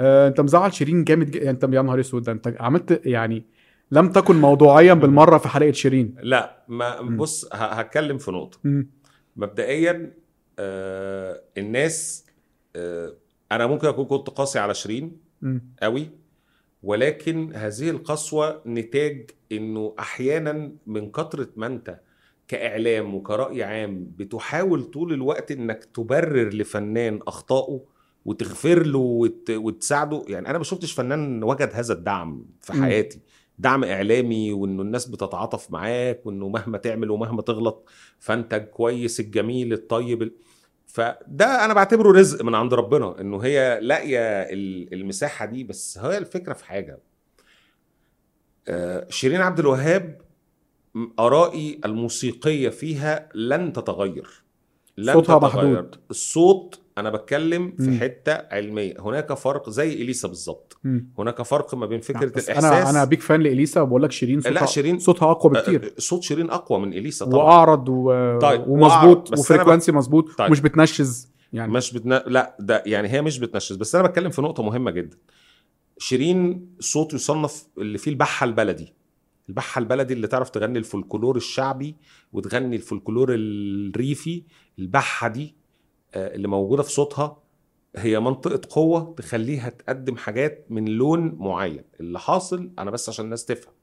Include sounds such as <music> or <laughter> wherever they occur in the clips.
آه انت مزعل شيرين جامد جدا انت يا نهار اسود انت عملت يعني لم تكن موضوعيا بالمرة في حلقة شيرين لا ما. بص هتكلم في نقطة. مبدئيا آه الناس آه أنا ممكن أكون كنت قاسي على شيرين. قوي ولكن هذه القسوة نتاج إنه أحيانا من كثرة ما أنت كإعلام وكرأي عام بتحاول طول الوقت إنك تبرر لفنان أخطائه وتغفر له وت... وتساعده يعني أنا ما شفتش فنان وجد هذا الدعم في. حياتي دعم إعلامي وإنه الناس بتتعاطف معاك وإنه مهما تعمل ومهما تغلط فأنت كويس الجميل الطيب ال- فده أنا بعتبره رزق من عند ربنا إنه هي لاقية ال- المساحة دي بس هي الفكرة في حاجة آه، شيرين عبد الوهاب آرائي الموسيقية فيها لن تتغير لون صوتها تتغير. محدود. الصوت أنا بتكلم في. حتة علمية. هناك فرق زي إليسا بالظبط. هناك فرق ما بين فكرة بس الإحساس. أنا أنا big fan لإليسا وبقول لك شيرين صوتها لا، شيرين- صوتها أقوى بكتير. آه، صوت شيرين أقوى من إليسا طبعا. وأعرض و... طيب، ومظبوط و frequency مظبوط طيب. ومش بتنشز يعني. مش بتنا... لا ده يعني هي مش بتنشز. بس أنا بتكلم في نقطة مهمة جدا. شيرين صوت يصنف اللي فيه البحة البلدي. البحة البلدي اللي تعرف تغني الفولكلور الشعبي وتغني الفولكلور الريفي البحة دي آه، اللي موجودة في صوتها هي منطقة قوة تخليها تقدم حاجات من لون معين. اللي حاصل أنا بس عشان الناس تفهم.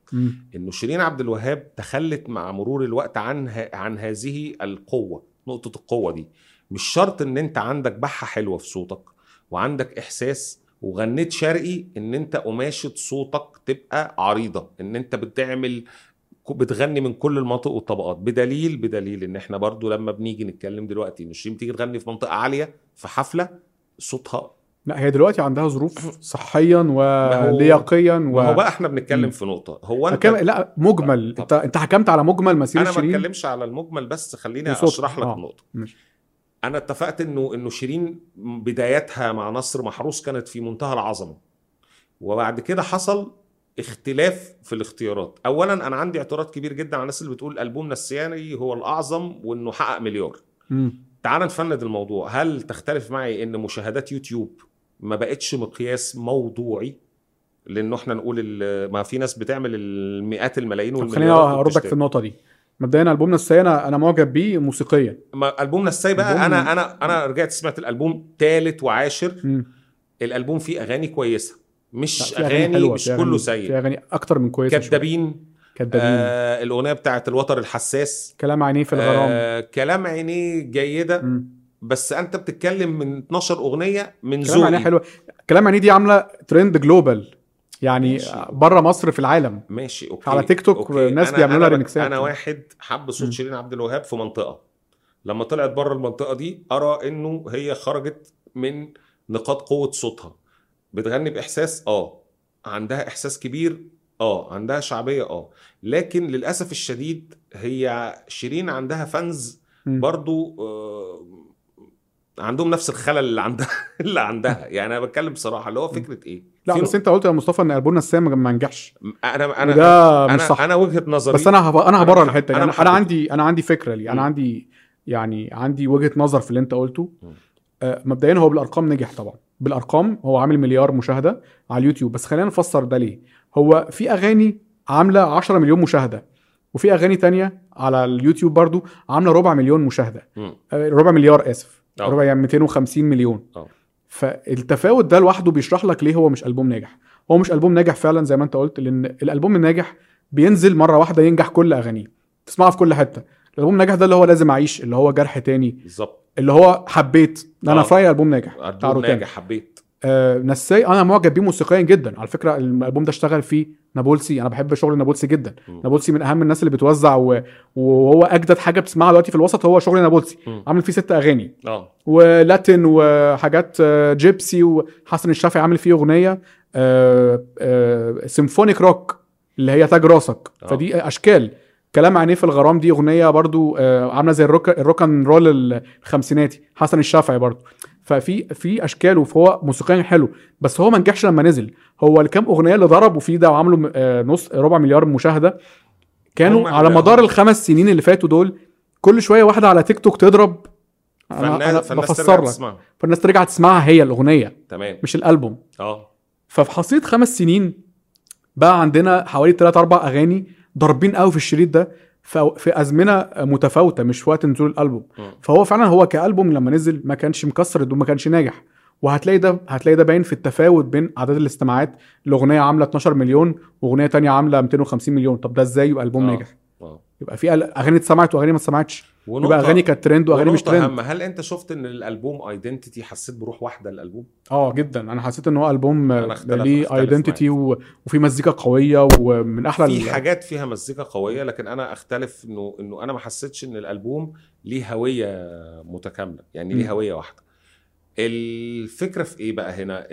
إنه شيرين عبد الوهاب تخلت مع مرور الوقت عن عن هذه القوة نقطة القوة دي. مش شرط إن أنت عندك بحة حلوة في صوتك وعندك إحساس وغنيت شرقي إن أنت قماشة صوتك تبقى عريضة. إن أنت بتعمل بتغني من كل المناطق والطبقات بدليل بدليل إن إحنا برضو لما بنيجي نتكلم دلوقتي ان شيرين تيجي تغني في منطقة عالية في حفلة صوتها لا هي دلوقتي عندها ظروف صحيا ولياقيا و... ما هو بقى إحنا. بنتكلم في نقطة هو أنت أكلم... لا مجمل طب. انت أنت حكمت على مجمل مسيره أنا ما شيرين بتكلمش على المجمل بس خليني وصوتها. أشرح لك آه. النقطة ماشي. أنا اتفقت انه إنه شيرين بدايتها مع نصر محروس كانت في منتهى العظمة وبعد كده حصل اختلاف في الاختيارات. اولا أنا عندي اعتراض كبير جدا على الناس اللي بتقول البوم نسياني هو الأعظم وإنه حقق مليار. تعال نفند الموضوع. هل تختلف معي إن مشاهدات يوتيوب ما بقتش مقياس موضوعي؟ لأنه إحنا نقول ما في ناس بتعمل المئات الملايين والمليارات خليني اردك. في النقطة دي. مبدئيا البوم نساي أنا أنا معجب بيه موسيقيا. ما البوم نساي بقى ألبوم- أنا أنا أنا رجعت سمعت الألبوم ثالث وعاشر. مم. الألبوم فيه أغاني كويسة. مش في أغاني حلوة، مش في كله في سيء أغاني أكتر من كويسة. كدابين كدابين آه الأغنية بتاعت الوتر الحساس كلام عينيه في الغرام آه كلام عينيه جيدة مم. بس أنت بتتكلم من 12 أغنية من كلام عينيه ذوقي حلوة كلام عينيه دي عاملة trend global يعني. بره مصر في العالم ماشي okay على تيك توك okay. الناس بيعملوا لها ريميكسات. أنا واحد حب صوت. شيرين عبد الوهاب في منطقة لما طلعت بره المنطقة دي أرى إنه هي خرجت من نقاط قوة صوتها بتغني بإحساس آه عندها إحساس كبير آه عندها شعبية آه لكن للأسف الشديد هي شيرين عندها فانز. برضو آه عندهم نفس الخلل اللي عندها <laughs> اللي عندها يعني أنا بتكلم بصراحة اللي هو فكرة إيه لا بس أنت قلت يا مصطفى إن البوم نساي ما نجحش أنا أنا وده مش أنا صح أنا وجهة نظري بس أنا هب... أنا أنا هبرر الحتة دي أنا أنا, أنا حبيتش. عندي أنا عندي فكرة لي أنا. عندي يعني عندي وجهة نظر في اللي أنت قلته. آه، مبدئيا هو بالأرقام نجح طبعا بالأرقام هو عامل مليار مشاهدة على اليوتيوب. بس خلينا نفسر ده ليه. هو في أغاني عاملة 10 مليون مشاهدة وفي أغاني تانية على اليوتيوب برضو عاملة ربع مليون مشاهدة. مم. آه، ربع مليار آسف. أه. ربع يعني 250 مليون. أه. فالتفاوت ده لوحده بيشرح لك ليه هو مش ألبوم ناجح. هو مش ألبوم ناجح فعلا زي ما أنت قلت لأن الألبوم الناجح بينزل مرة واحدة ينجح كل أغانيه. تسمعه في كل حتة. الألبوم الناجح ده اللي هو لازم أعيش اللي هو جرح تاني. بالظبط. اللي هو حبيت. ده أنا آه. في رايي ألبوم ناجح ألبوم. ناجح حبيت آه نساي أنا معجب بيه موسيقيا جدا على فكرة الألبوم ده اشتغل فيه نابلسي أنا بحب شغل نابلسي جدا مم. نابلسي من أهم الناس اللي بتوزع و... وهو أجدد حاجة بتسمعها دلوقتي في الوسط هو شغل نابلسي مم. عامل فيه ست أغاني آه ولاتين وحاجات آه، جيبسي وحسن الشافعي عامل فيه أغنية آه، آه، symphonic rock اللي هي تاج راسك آه. فدي أشكال كلام عينيه في الغرام دي أغنية برضو آه، عاملة زي ال rock ال rock and roll الخمسيناتي حسن الشافعي برضو. ففي في أشكال وهو موسيقيا حلو بس هو ما نجحش لما نزل. هو الكام أغنية اللي ضربوا فيه ده وعملوا آه، نص ربع مليار مشاهدة كانوا على مدار الخمس سنين اللي فاتوا دول كل شوية واحدة على تيك توك تضرب. أنا, أنا بفسر ترجع لك. تسمعها. فالناس ترجع تسمعها هي الأغنية تمام. مش الألبوم. آه. ففي حصيله خمس سنين بقى عندنا حوالي 3 4 أغاني ضاربين قوي في الشريط ده في أزمنة متفاوتة مش في وقت نزول الألبوم. فهو فعلا هو كألبوم لما نزل ما كانش مكسر الدنيا ما كانش ناجح. وهتلاقي ده هتلاقي ده باين في التفاوت بين أعداد الاستماعات. الأغنية عاملة 12 مليون وأغنية تانية عاملة 250 مليون. طب ده إزاي يبقى ألبوم آه. ناجح؟ آه. يبقى في أغاني اتسمعت وأغاني ما اتسمعتش. يبقى أغاني كانت ترند وأغاني مش ترند أهم هل أنت شفت إن الألبوم identity حسيت بروح واحدة الألبوم؟ آه جدا أنا حسيت إن هو ألبوم اختلف- ليه اختلف identity و... وفي مزيكا قوية ومن أحلى في ال- حاجات فيها مزيكا قوية لكن أنا أختلف إنه إنه أنا ما حسيتش إن الألبوم ليه هوية متكاملة يعني. ليه هوية واحدة. الفكرة في إيه بقى هنا؟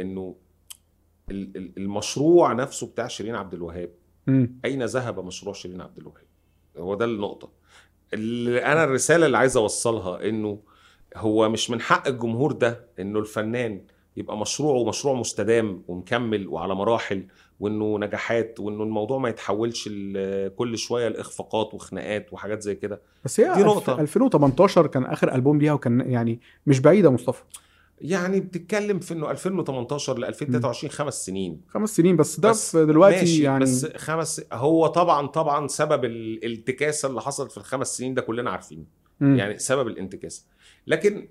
ال- المشروع نفسه بتاع شيرين عبد الوهاب مم. أين ذهب مشروع شيرين عبد الوهاب هو ده النقطة اللي أنا الرسالة اللي عايز أوصلها إنه هو مش من حق الجمهور ده إنه الفنان يبقى مشروعه مشروع مستدام ومكمل وعلى مراحل وإنه نجاحات وإنه الموضوع ما يتحولش كل شوية لإخفاقات وخناقات وحاجات زي كده بس هي دي نقطة. 2018 كان آخر ألبوم ليها وكان يعني مش بعيدة مصطفى يعني بتتكلم في إنه 2018 ل 2023 خمس سنين. خمس سنين بس ده بس دلوقتي ماشي يعني بس خمس هو طبعا طبعا سبب الانتكاسه اللي حصلت في الخمس سنين ده كلنا عارفينه. يعني سبب الانتكاسه لكن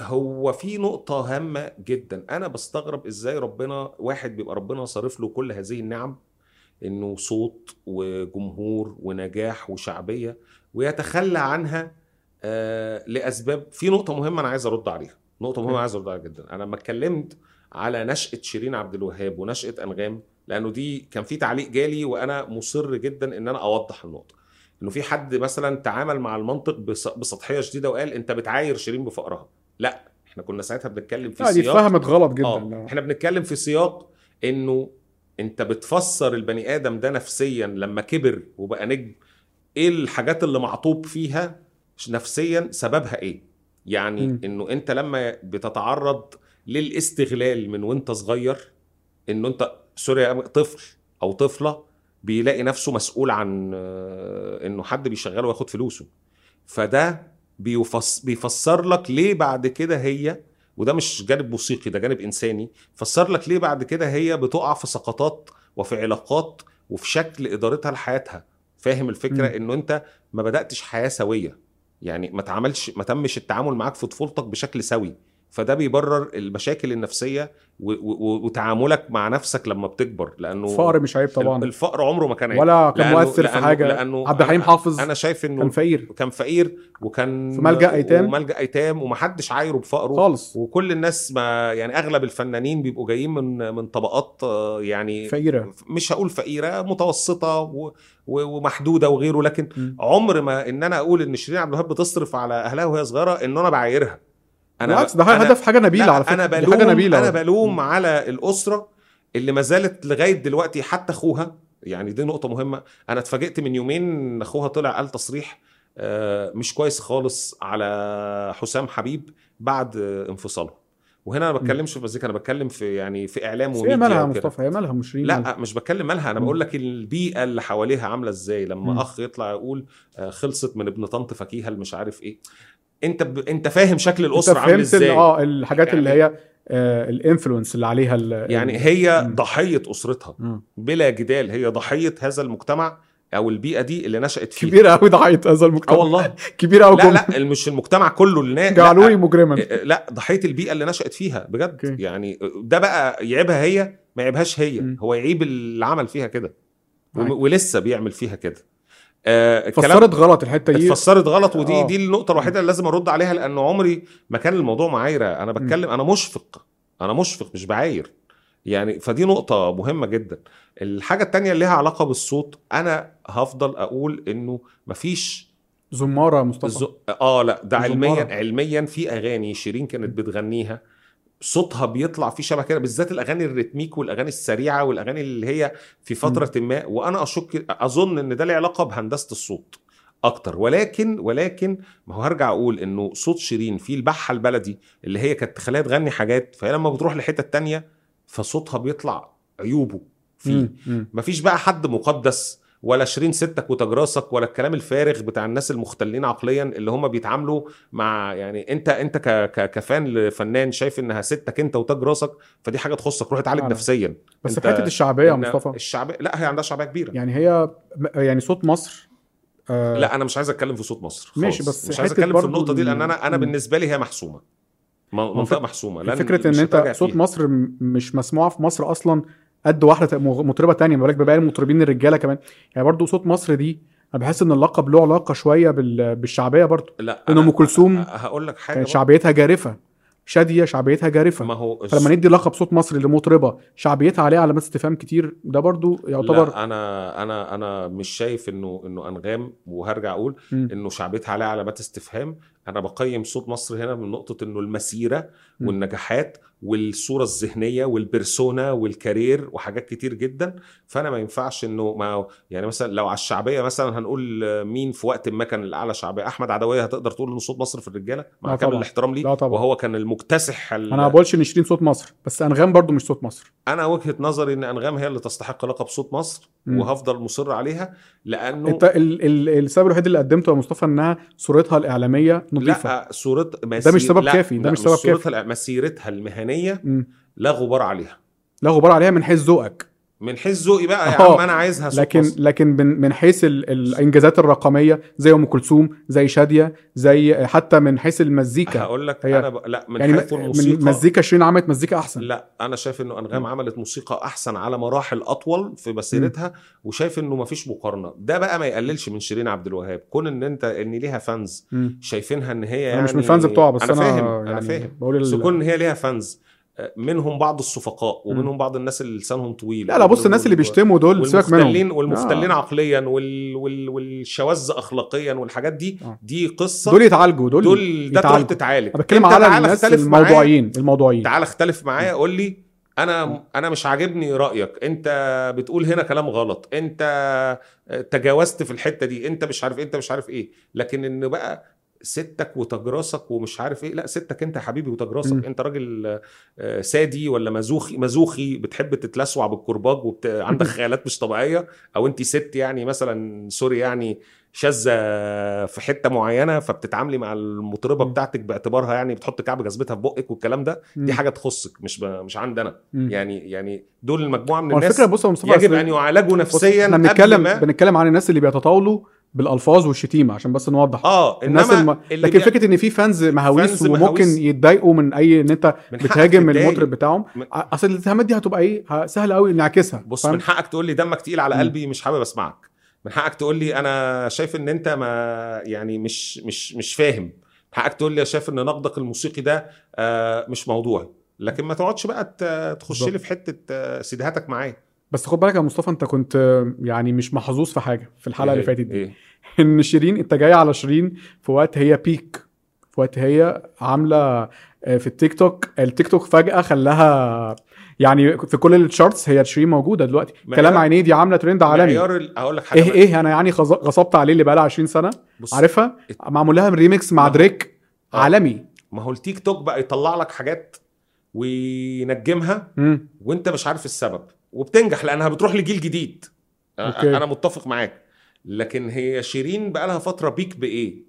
هو في نقطة هامة جدا. أنا بستغرب إزاي ربنا واحد بيبقى ربنا صارف له كل هذه النعم إنه صوت وجمهور ونجاح وشعبية ويتخلى عنها آه لأسباب. في نقطة مهمة أنا عايز أرد عليها. نقطة مهمة م. عايز عليها جدا. أنا لما اتكلمت على نشأة شيرين عبد الوهاب ونشأة أنغام لأنه دي كان في تعليق جالي وأنا مصر جدا إن أنا أوضح النقطة. إنه في حد مثلا تعامل مع المنطق بس- بسطحية شديدة وقال أنت بتعاير شيرين بفقرها. لا إحنا كنا ساعتها بنتكلم في سياق اتفهمت غلط جدا. لا. إحنا بنتكلم في سياق إنه أنت بتفسر البني آدم ده نفسيا لما كبر وبقى نجم إيه الحاجات اللي معطوب فيها نفسيا؟ سببها إيه؟ يعني. م. إنه أنت لما بتتعرض للاستغلال من وأنت صغير إنه أنت سوري طفل أو طفلة بيلاقي نفسه مسؤول عن آه، إنه حد بيشغله وياخد فلوسه فده بيفس بيفسر لك ليه بعد كده هي وده مش جانب موسيقي ده جانب إنساني فسر لك ليه بعد كده هي بتقع في سقطات وفي علاقات وفي شكل إدارتها لحياتها فاهم الفكرة. إنه أنت ما بدأتش حياة سوية يعني ما تعملش ما تمش التعامل معاك في طفولتك بشكل سوي. فده بيبرر المشاكل النفسية وتعاملك مع نفسك لما بتكبر لأنه فقر مش عيب طبعا. الفقر عمره ما كان عيب. ولا كان مؤثر في حاجة. لأنه عبد الحليم حافظ أنا شايف إنه كان فقير. كان فقير وكان في ملجأ أيتام. وملجأ أيتام ومحدش عايره بفقره. خالص. وكل الناس ما يعني أغلب الفنانين بيبقوا جايين من من طبقات آه، يعني فقيرة. مش هقول فقيرة متوسطة و- ومحدودة وغيره لكن مم. عمر ما إن أنا أقول إن شيرين عبد الوهاب بتصرف على أهلها وهي صغيرة إن أنا بعايرها. بالعكس ده أنا- هدف حاجة نبيلة على فكرة أنا بلوم حاجة نبيلة أنا بلوم على الأسرة اللي ما زالت لغاية دلوقتي حتى أخوها. يعني دي نقطة مهمة. أنا اتفاجئت من يومين إن أخوها طلع قال تصريح آه، مش كويس خالص على حسام حبيب بعد انفصالهم وهنا أنا ما بتكلمش في مزيكا أنا بتكلم في يعني في إعلام بس هي وميديا مالها. مصطفى؟ هي مالها؟ مش مالها. لا مش بتكلم مالها. أنا. بقول لك البيئة اللي حواليها عاملة إزاي. لما. أخ يطلع يقول آه، خلصت من ابن طنط فكيها اللي مش عارف إيه. انت ب... انت فاهم شكل الأسرة عامل إزاي. آه الحاجات يعني- اللي هي آه الانفلونس اللي عليها ال- يعني هي مم. ضحية أسرتها. مم. بلا جدال هي ضحية هذا المجتمع أو البيئة دي اللي نشأت فيه كبيرة قوي ضحية هذا آه المجتمع والله. <laughs> كبيرة قوي لا لا مش المجتمع كله اللي جعلوني مجرما. لا ضحية البيئة اللي نشأت فيها بجد. أوكي. يعني ده بقى يعيبها هي ما يعيبهاش هي. مم. هو يعيب اللي عمل فيها كده. ولسه بيعمل فيها كده. آه الكلام فسرت غلط الحتة دي. اتفسرت غلط ودي آه. دي النقطة الوحيدة اللي لازم أرد عليها لأنه عمري ما كان الموضوع معايره أنا بتكلم أنا مشفق أنا مشفق مش بعاير. يعني فدي نقطة مهمة جدا. الحاجة التانية اللي لها علاقة بالصوت أنا هفضل أقول إنه مفيش زمارة مصطفى. الز... آه لا ده علميا. علميا في أغاني شيرين كانت بتغنيها. صوتها بيطلع فيه شبه كده بالذات الأغاني الريتميك والأغاني السريعة والأغاني اللي هي في فترة ما وأنا أشك أظن إن ده له علاقة بهندسة الصوت أكتر ولكن ولكن ما هو هرجع أقول إنه صوت شيرين فيه البحة البلدي اللي هي كانت تخليها تغني حاجات فهي لما بتروح لحتة تانية فصوتها بيطلع عيوبه فيه. مم. مفيش بقى حد مقدس ولا شيرين ستك وتاج راسك ولا الكلام الفارغ بتاع الناس المختلين عقليا اللي هم بيتعاملوا مع يعني انت انت ك ك كفان لفنان شايف انها ستك انت وتاج راسك فدي حاجة تخصك روح اتعالج. نفسيا بس في حتة الشعبية يا مصطفى الشعبيه لا هي عندها شعبية كبيرة يعني هي يعني صوت مصر آه لا أنا مش عايز أتكلم في صوت مصر خالص. ماشي، بس مش عايز أتكلم في النقطة دي لأن أنا أنا ال- بالنسبة لي هي محسومة منطقة محسومة لأن فكره إن أنت صوت فيها. مصر مش مسموعة في مصر أصلا قد واحدة مطربة تانية ما بالك بباقي المطربين الرجالة كمان يعني برضو صوت مصر دي أنا بحس إن اللقب له علاقة شوية بال... بالشعبية برضو لا أنا- أم كلثوم هقول لك حاجة كانت. شعبيتها جارفة شادية شعبيتها جارفة ما هو فلما ندي لقب صوت مصر لمطربة شعبيتها عليها علامات استفهام كتير ده برضو يعتبر لا أنا أنا أنا مش شايف انه إنه أنغام وهرجع أقول. إنه شعبيتها عليها علامات استفهام أنا بقيم صوت مصر هنا من نقطة إنه المسيرة. والنجاحات والصورة الذهنية والبرسونا والكارير وحاجات كتير جدا فأنا ما ينفعش إنه ما يعني مثلا لو على الشعبية مثلا هنقول مين في وقت ما كان الأعلى شعبية أحمد عدوية هتقدر تقول إنه صوت مصر في الرجالة مع كامل. الاحترام ليه. وهو كان المكتسح ال- أنا ما بقولش إن شيرين صوت مصر بس أنغام برضو مش صوت مصر أنا وجهة نظري إن أنغام هي اللي تستحق لقب صوت مصر. وهفضل مصر عليها لأنه انت ال... ال... السبب الوحيد اللي قدمته يا مصطفى إنها صورتها الإعلامية نظيفة لا صورت ده مش سبب كافي، ده مش سبب كافي. مسيرتها المهنية مم. لا غبار عليها لا غبار عليها من حيث ذوقك من حيث ذوقي بقى يا آه. عم أنا عايزها لكن. لكن من من حيث ال... الإنجازات الرقمية زي أم كلثوم زي شادية زي حتى من حيث المزيكا هقول لك أنا ب... لا من يعني حيث الموسيقى مزيكا شيرين عملت مزيكا أحسن لا أنا شايف إنه أنغام عملت موسيقى أحسن على مراحل أطول في مسيرتها وشايف إنه مفيش مقارنة ده بقى ما يقللش من شيرين عبد الوهاب كون إن أنت إن ليها fans. شايفينها إن هي أنا يعني مش من ال fans بتوعها بس أنا أنا, فاهم يعني أنا فاهم بقول بس ال... كون إن هي ليها fans منهم بعض السفهاء ومنهم بعض الناس اللي لسانهم طويل لا لا بص الناس اللي بيشتموا دول سيبك منهم. والمختلين آه. عقليا وال... وال... والشواذ اخلاقيا والحاجات دي آه. دي قصة. دول يتعالجوا دول, دول ده تروح. تتعالج. أنا بتكلم على الناس الموضوعيين الموضوعيين تعال اختلف معايا قول لي. أنا أنا مش عاجبني رأيك. أنت بتقول هنا كلام غلط. أنت تجاوزت في الحتة دي. أنت مش عارف أنت مش عارف إيه. لكن إن بقى ستك وتجراسك ومش عارف إيه لا ستك أنت يا حبيبي. وتجراسك أنت راجل آه، سادي ولا مزوخي مزوخي بتحب تتلسوع بالكرباج وعندك <laughs> خيالات مش طبيعية أو أنت ست يعني مثلا سوري يعني شاذة في حتة معينة فبتتعاملي مع المطربة مم. بتاعتك باعتبارها يعني بتحط كعب جزمتها في بقك والكلام ده دي مم. حاجة تخصك مش ب... مش عندنا مم. يعني يعني دول المجموعة من الناس الفكرة بص يا مصطفى يجب أن يعالجوا نفسيا بنتكلم بنتكلم عن الناس اللي بيتطاولوا بالألفاظ والشتيمة عشان بس نوضح آه الناس الم... لكن فكرة إن في فانز مهاويس فانز وممكن مهاويس. يتضايقوا من أي إن أنت بتهاجم. المطرب بتاعهم من- أصل الاتهامات دي هتبقى إيه سهل قوي نعكسها بص؟ من حقك تقول لي دمك تقيل على. قلبي مش حابب أسمعك من حقك تقول لي أنا شايف إن أنت ما يعني مش مش مش فاهم من حقك تقول لي شايف إن نقدك الموسيقي ده آه، مش موضوعي لكن ما تقعدش بقى تخش. لي في حتة آه، سيديهاتك معايا بس خد بالك يا مصطفى انت كنت يعني مش محظوظ في حاجة في الحلقة اللي إيه؟ فاتت دي. إيه. إن شيرين انت جاي على شيرين في وقت هي peak في وقت هي عاملة آه، في التيك توك. التيك توك فجأة خلاها يعني في كل ال charts هي شيرين موجودة دلوقتي. كلام عينيه دي عاملة ترند عالمي. معيار هقول لك حاجة إيه إيه أنا يعني غص- غصبت عليه اللي بقالها 20 سنة. بص عارفها؟ معمول لها ريميكس مع دريك آه. عالمي. ما هو التيك توك بقى يطلع لك حاجات وينجمها مم. وانت مش عارف السبب. وبتنجح لأنها بتروح لجيل جديد. okay. أنا متفق معاك. لكن هي شيرين بقى لها فترة peak بإيه؟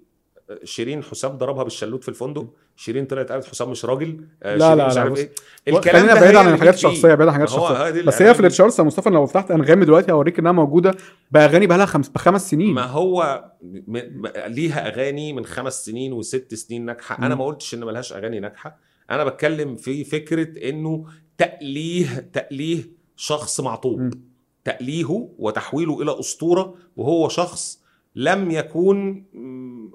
شيرين حسام ضربها بالشلوت في الفندق. شيرين طلعت قالت حسام مش راجل. لا، شيرين لا، مش لا، عارف. إيه. خلينا ده بعيد عن الحاجات. الشخصية بعيد عن الحاجات الشخصية. بس هي في ال charts يا مصطفى لو فتحت أنغامي دلوقتي هوريك إنها موجودة بأغاني بقى لها خمس بخمس سنين. ما هو م... م... ليها أغاني من خمس سنين وست سنين ناجحة. أنا. ما قلتش إن ملهاش أغاني ناجحة. أنا بتكلم في فكرة إنه تأليه تأليه شخص معطوب. تأليهه وتحويله إلى أسطورة وهو شخص لم يكون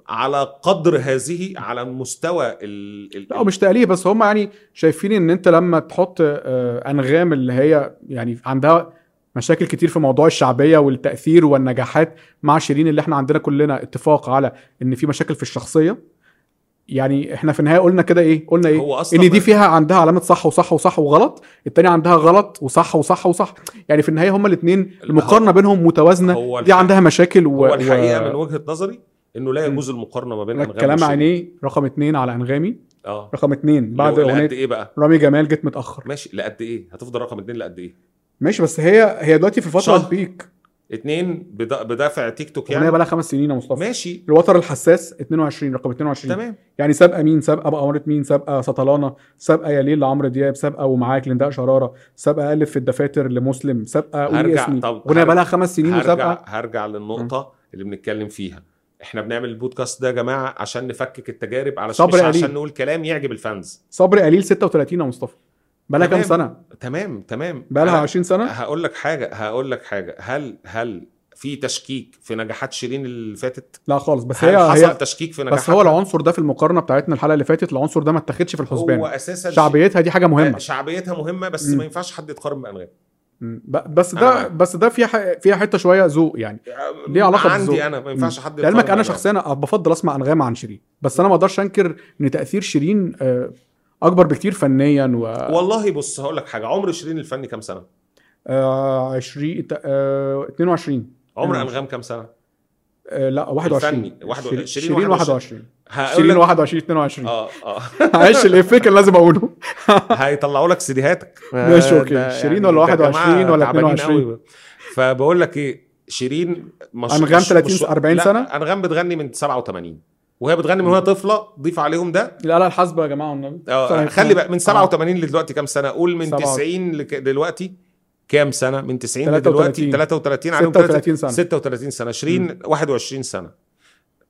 على قدر هذه على المستوى ال... لا مش تقليه بس هم يعني شايفين إن أنت لما تحط آه، أنغام اللي هي يعني عندها مشاكل كتير في موضوع الشعبية والتأثير والنجاحات مع شيرين اللي إحنا عندنا كلنا اتفاق على إن في مشاكل في الشخصية يعني إحنا في النهاية قلنا كده إيه؟ قلنا إيه؟ هو أصلا إن دي فيها عندها علامة صح وصح وصح وغلط التانية عندها غلط وصح وصح وصح. يعني في النهاية هما الاثنين المقارنه بينهم متوازنة. دي عندها مشاكل و... هو الحقيقة و... من وجهة نظري إنه لا يجوز المقارنة ما بين لك انغام كلام. عينيه رقم اتنين على أنغامي. آه. رقم اتنين بعد أغنية إيه بقى؟ رامي جمال جيت متأخر. ماشي لقد إيه؟ هتفضل رقم اتنين لقد إيه؟ ماشي بس هي هي دلوقتي في فترة. البيك اتنين بدا- بدافع تيك توك يعني؟ بقى لها خمس سنين يا مصطفى. ماشي. الوتر الحساس 22 رقم 22 تمام. يعني سابقة مين؟ سابقة بقى مين؟ سابقة سطلانة. سابقة يا ليل لعمرو دياب. سابقة ومعاك لنداء شرارة. سابقة ألف في الدفاتر لمسلم. سابقة قولي هرجع- اسمي. طب اغنيه بقى لها خمس سنين هرجع وسابقة. هرجع للنقطة اللي بنتكلم فيها. إحنا بنعمل البودكاست ده يا جماعة عشان نفكك التجارب علشان صبر مش قليل. عشان نقول كلام يعجب الفانز. صبري قليل 36 يا مصطفى. بقى لها كام. سنة؟ تمام تمام. بقى لها أنا 20 سنة؟ هقول لك حاجة هقول لك حاجة. هل هل في تشكيك في نجاحات شيرين اللي فاتت؟ لا خالص بس هي حصل هي تشكيك في نجاحات بس هو العنصر ده في المقارنة بتاعتنا الحلقة اللي فاتت العنصر ده ما اتاخدش في هو الحسبان أساسا شعبيتها دي حاجة مهمة. شعبيتها مهمة بس مم. ما ينفعش حد يتقارن بأنغام. بس ده. بس ده فيها فيها حتة شوية ذوق يعني. ليه بالذوق. عندي أنا ما ينفعش حد لعلمك أنا. شخصيا بفضل أسمع أنغام عن شيرين بس أنا ما أقدرش أنكر إن تأثير شيرين آه، أكبر بكتير فنيا و والله بص هقول لك حاجة عمر شيرين الفني كام سنة؟ آه، 20 آه، 22 عمر 22. انغام كام سنة؟ آه، لا 21 الفني. واحد- شيرين- شيرين شيرين 21. 21 هقول شيرين لك 21 22 آه آه معلش الافيه كان لازم أقوله <laughs> هيطلعوا لك سيديهاتك ماشي، okay. ده شيرين ولا ده يا 21 جماعة ولا تعبانين 22. قوي. فبقول لك إيه شيرين مش أنغام مش- 30 مش- 40 لا، سنة؟ انغام بتغني من 87 وهي بتغني من وهي طفلة ضيف عليهم ده لا لا الحاسبة يا جماعة والنبي آه. خلي بقى من آه. 87 لدلوقتي كام سنة قول من سبعة. 90 لك- دلوقتي كام سنة من 90 33. لدلوقتي 33 عليهم 36 سنة. 36 سنة شيرين 21 سنة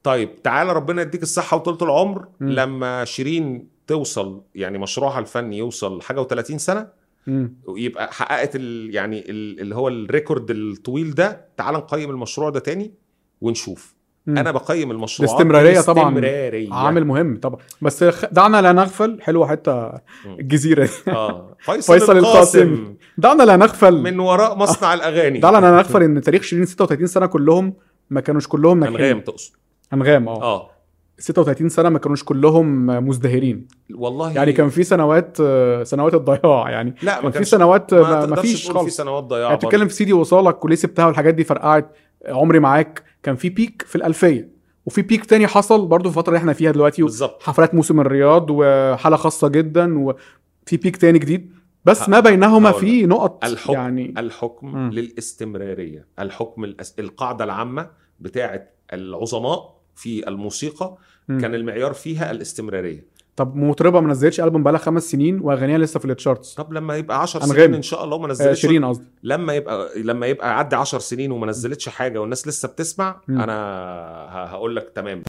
طيب تعالى ربنا يديك الصحة وطولة العمر مم. لما شيرين توصل يعني مشروعها الفني يوصل حاجة و30 سنة مم. ويبقى حققت ال يعني ال اللي هو الريكورد الطويل ده تعال نقيم المشروع ده تاني ونشوف مم. أنا بقيم المشروعات الاستمرارية طبعاً. الاستمرارية. عامل مهم. طبعا. بس دعنا لا نغفل. حلوة حتة الجزيرة دي. آه. <laughs> فيصل, فيصل القاسم. دعنا لا نغفل. من وراء مصنع الأغاني. دعنا لا نغفل إن تاريخ شيرين 36 سنة كلهم ما كانوش كلهم ناجحين. انغام تقصد. انغام آه. آه. 36 سنة ما كانوش كلهم مزدهرين. والله. يعني كان في سنوات آه، سنوات الضياع. يعني لا ما كان في سنوات آه، ما, ما, فيش تقول في خالص. سنوات ضياع يعني بتتكلم. في سيدي وصالك وليه سبتها والحاجات دي فرقعت عمري معاك. كان في بيك في الألفية. وفي بيك تاني حصل برضو في الفترة اللي إحنا فيها دلوقتي بالظبط. حفلات موسم الرياض وحالة خاصة جدا وفي بيك تاني جديد. بس ما بينهما في نقط الحكم يعني الحكم مم. للاستمرارية. الحكم الأس... القاعدة العامة بتاعه العظماء في الموسيقى مم. كان المعيار فيها الاستمرارية. طب مطربة ما نزلتش ألبوم بقالها خمس سنين وأغانيها لسه في التشارتس طب لما يبقى 10 أنغام. سنين إن شاء الله وما آه نزلتش شيرين قصدي لما يبقى لما يبقى عدى 10 سنين وما نزلتش حاجة والناس لسه بتسمع مم. أنا هقول لك تمام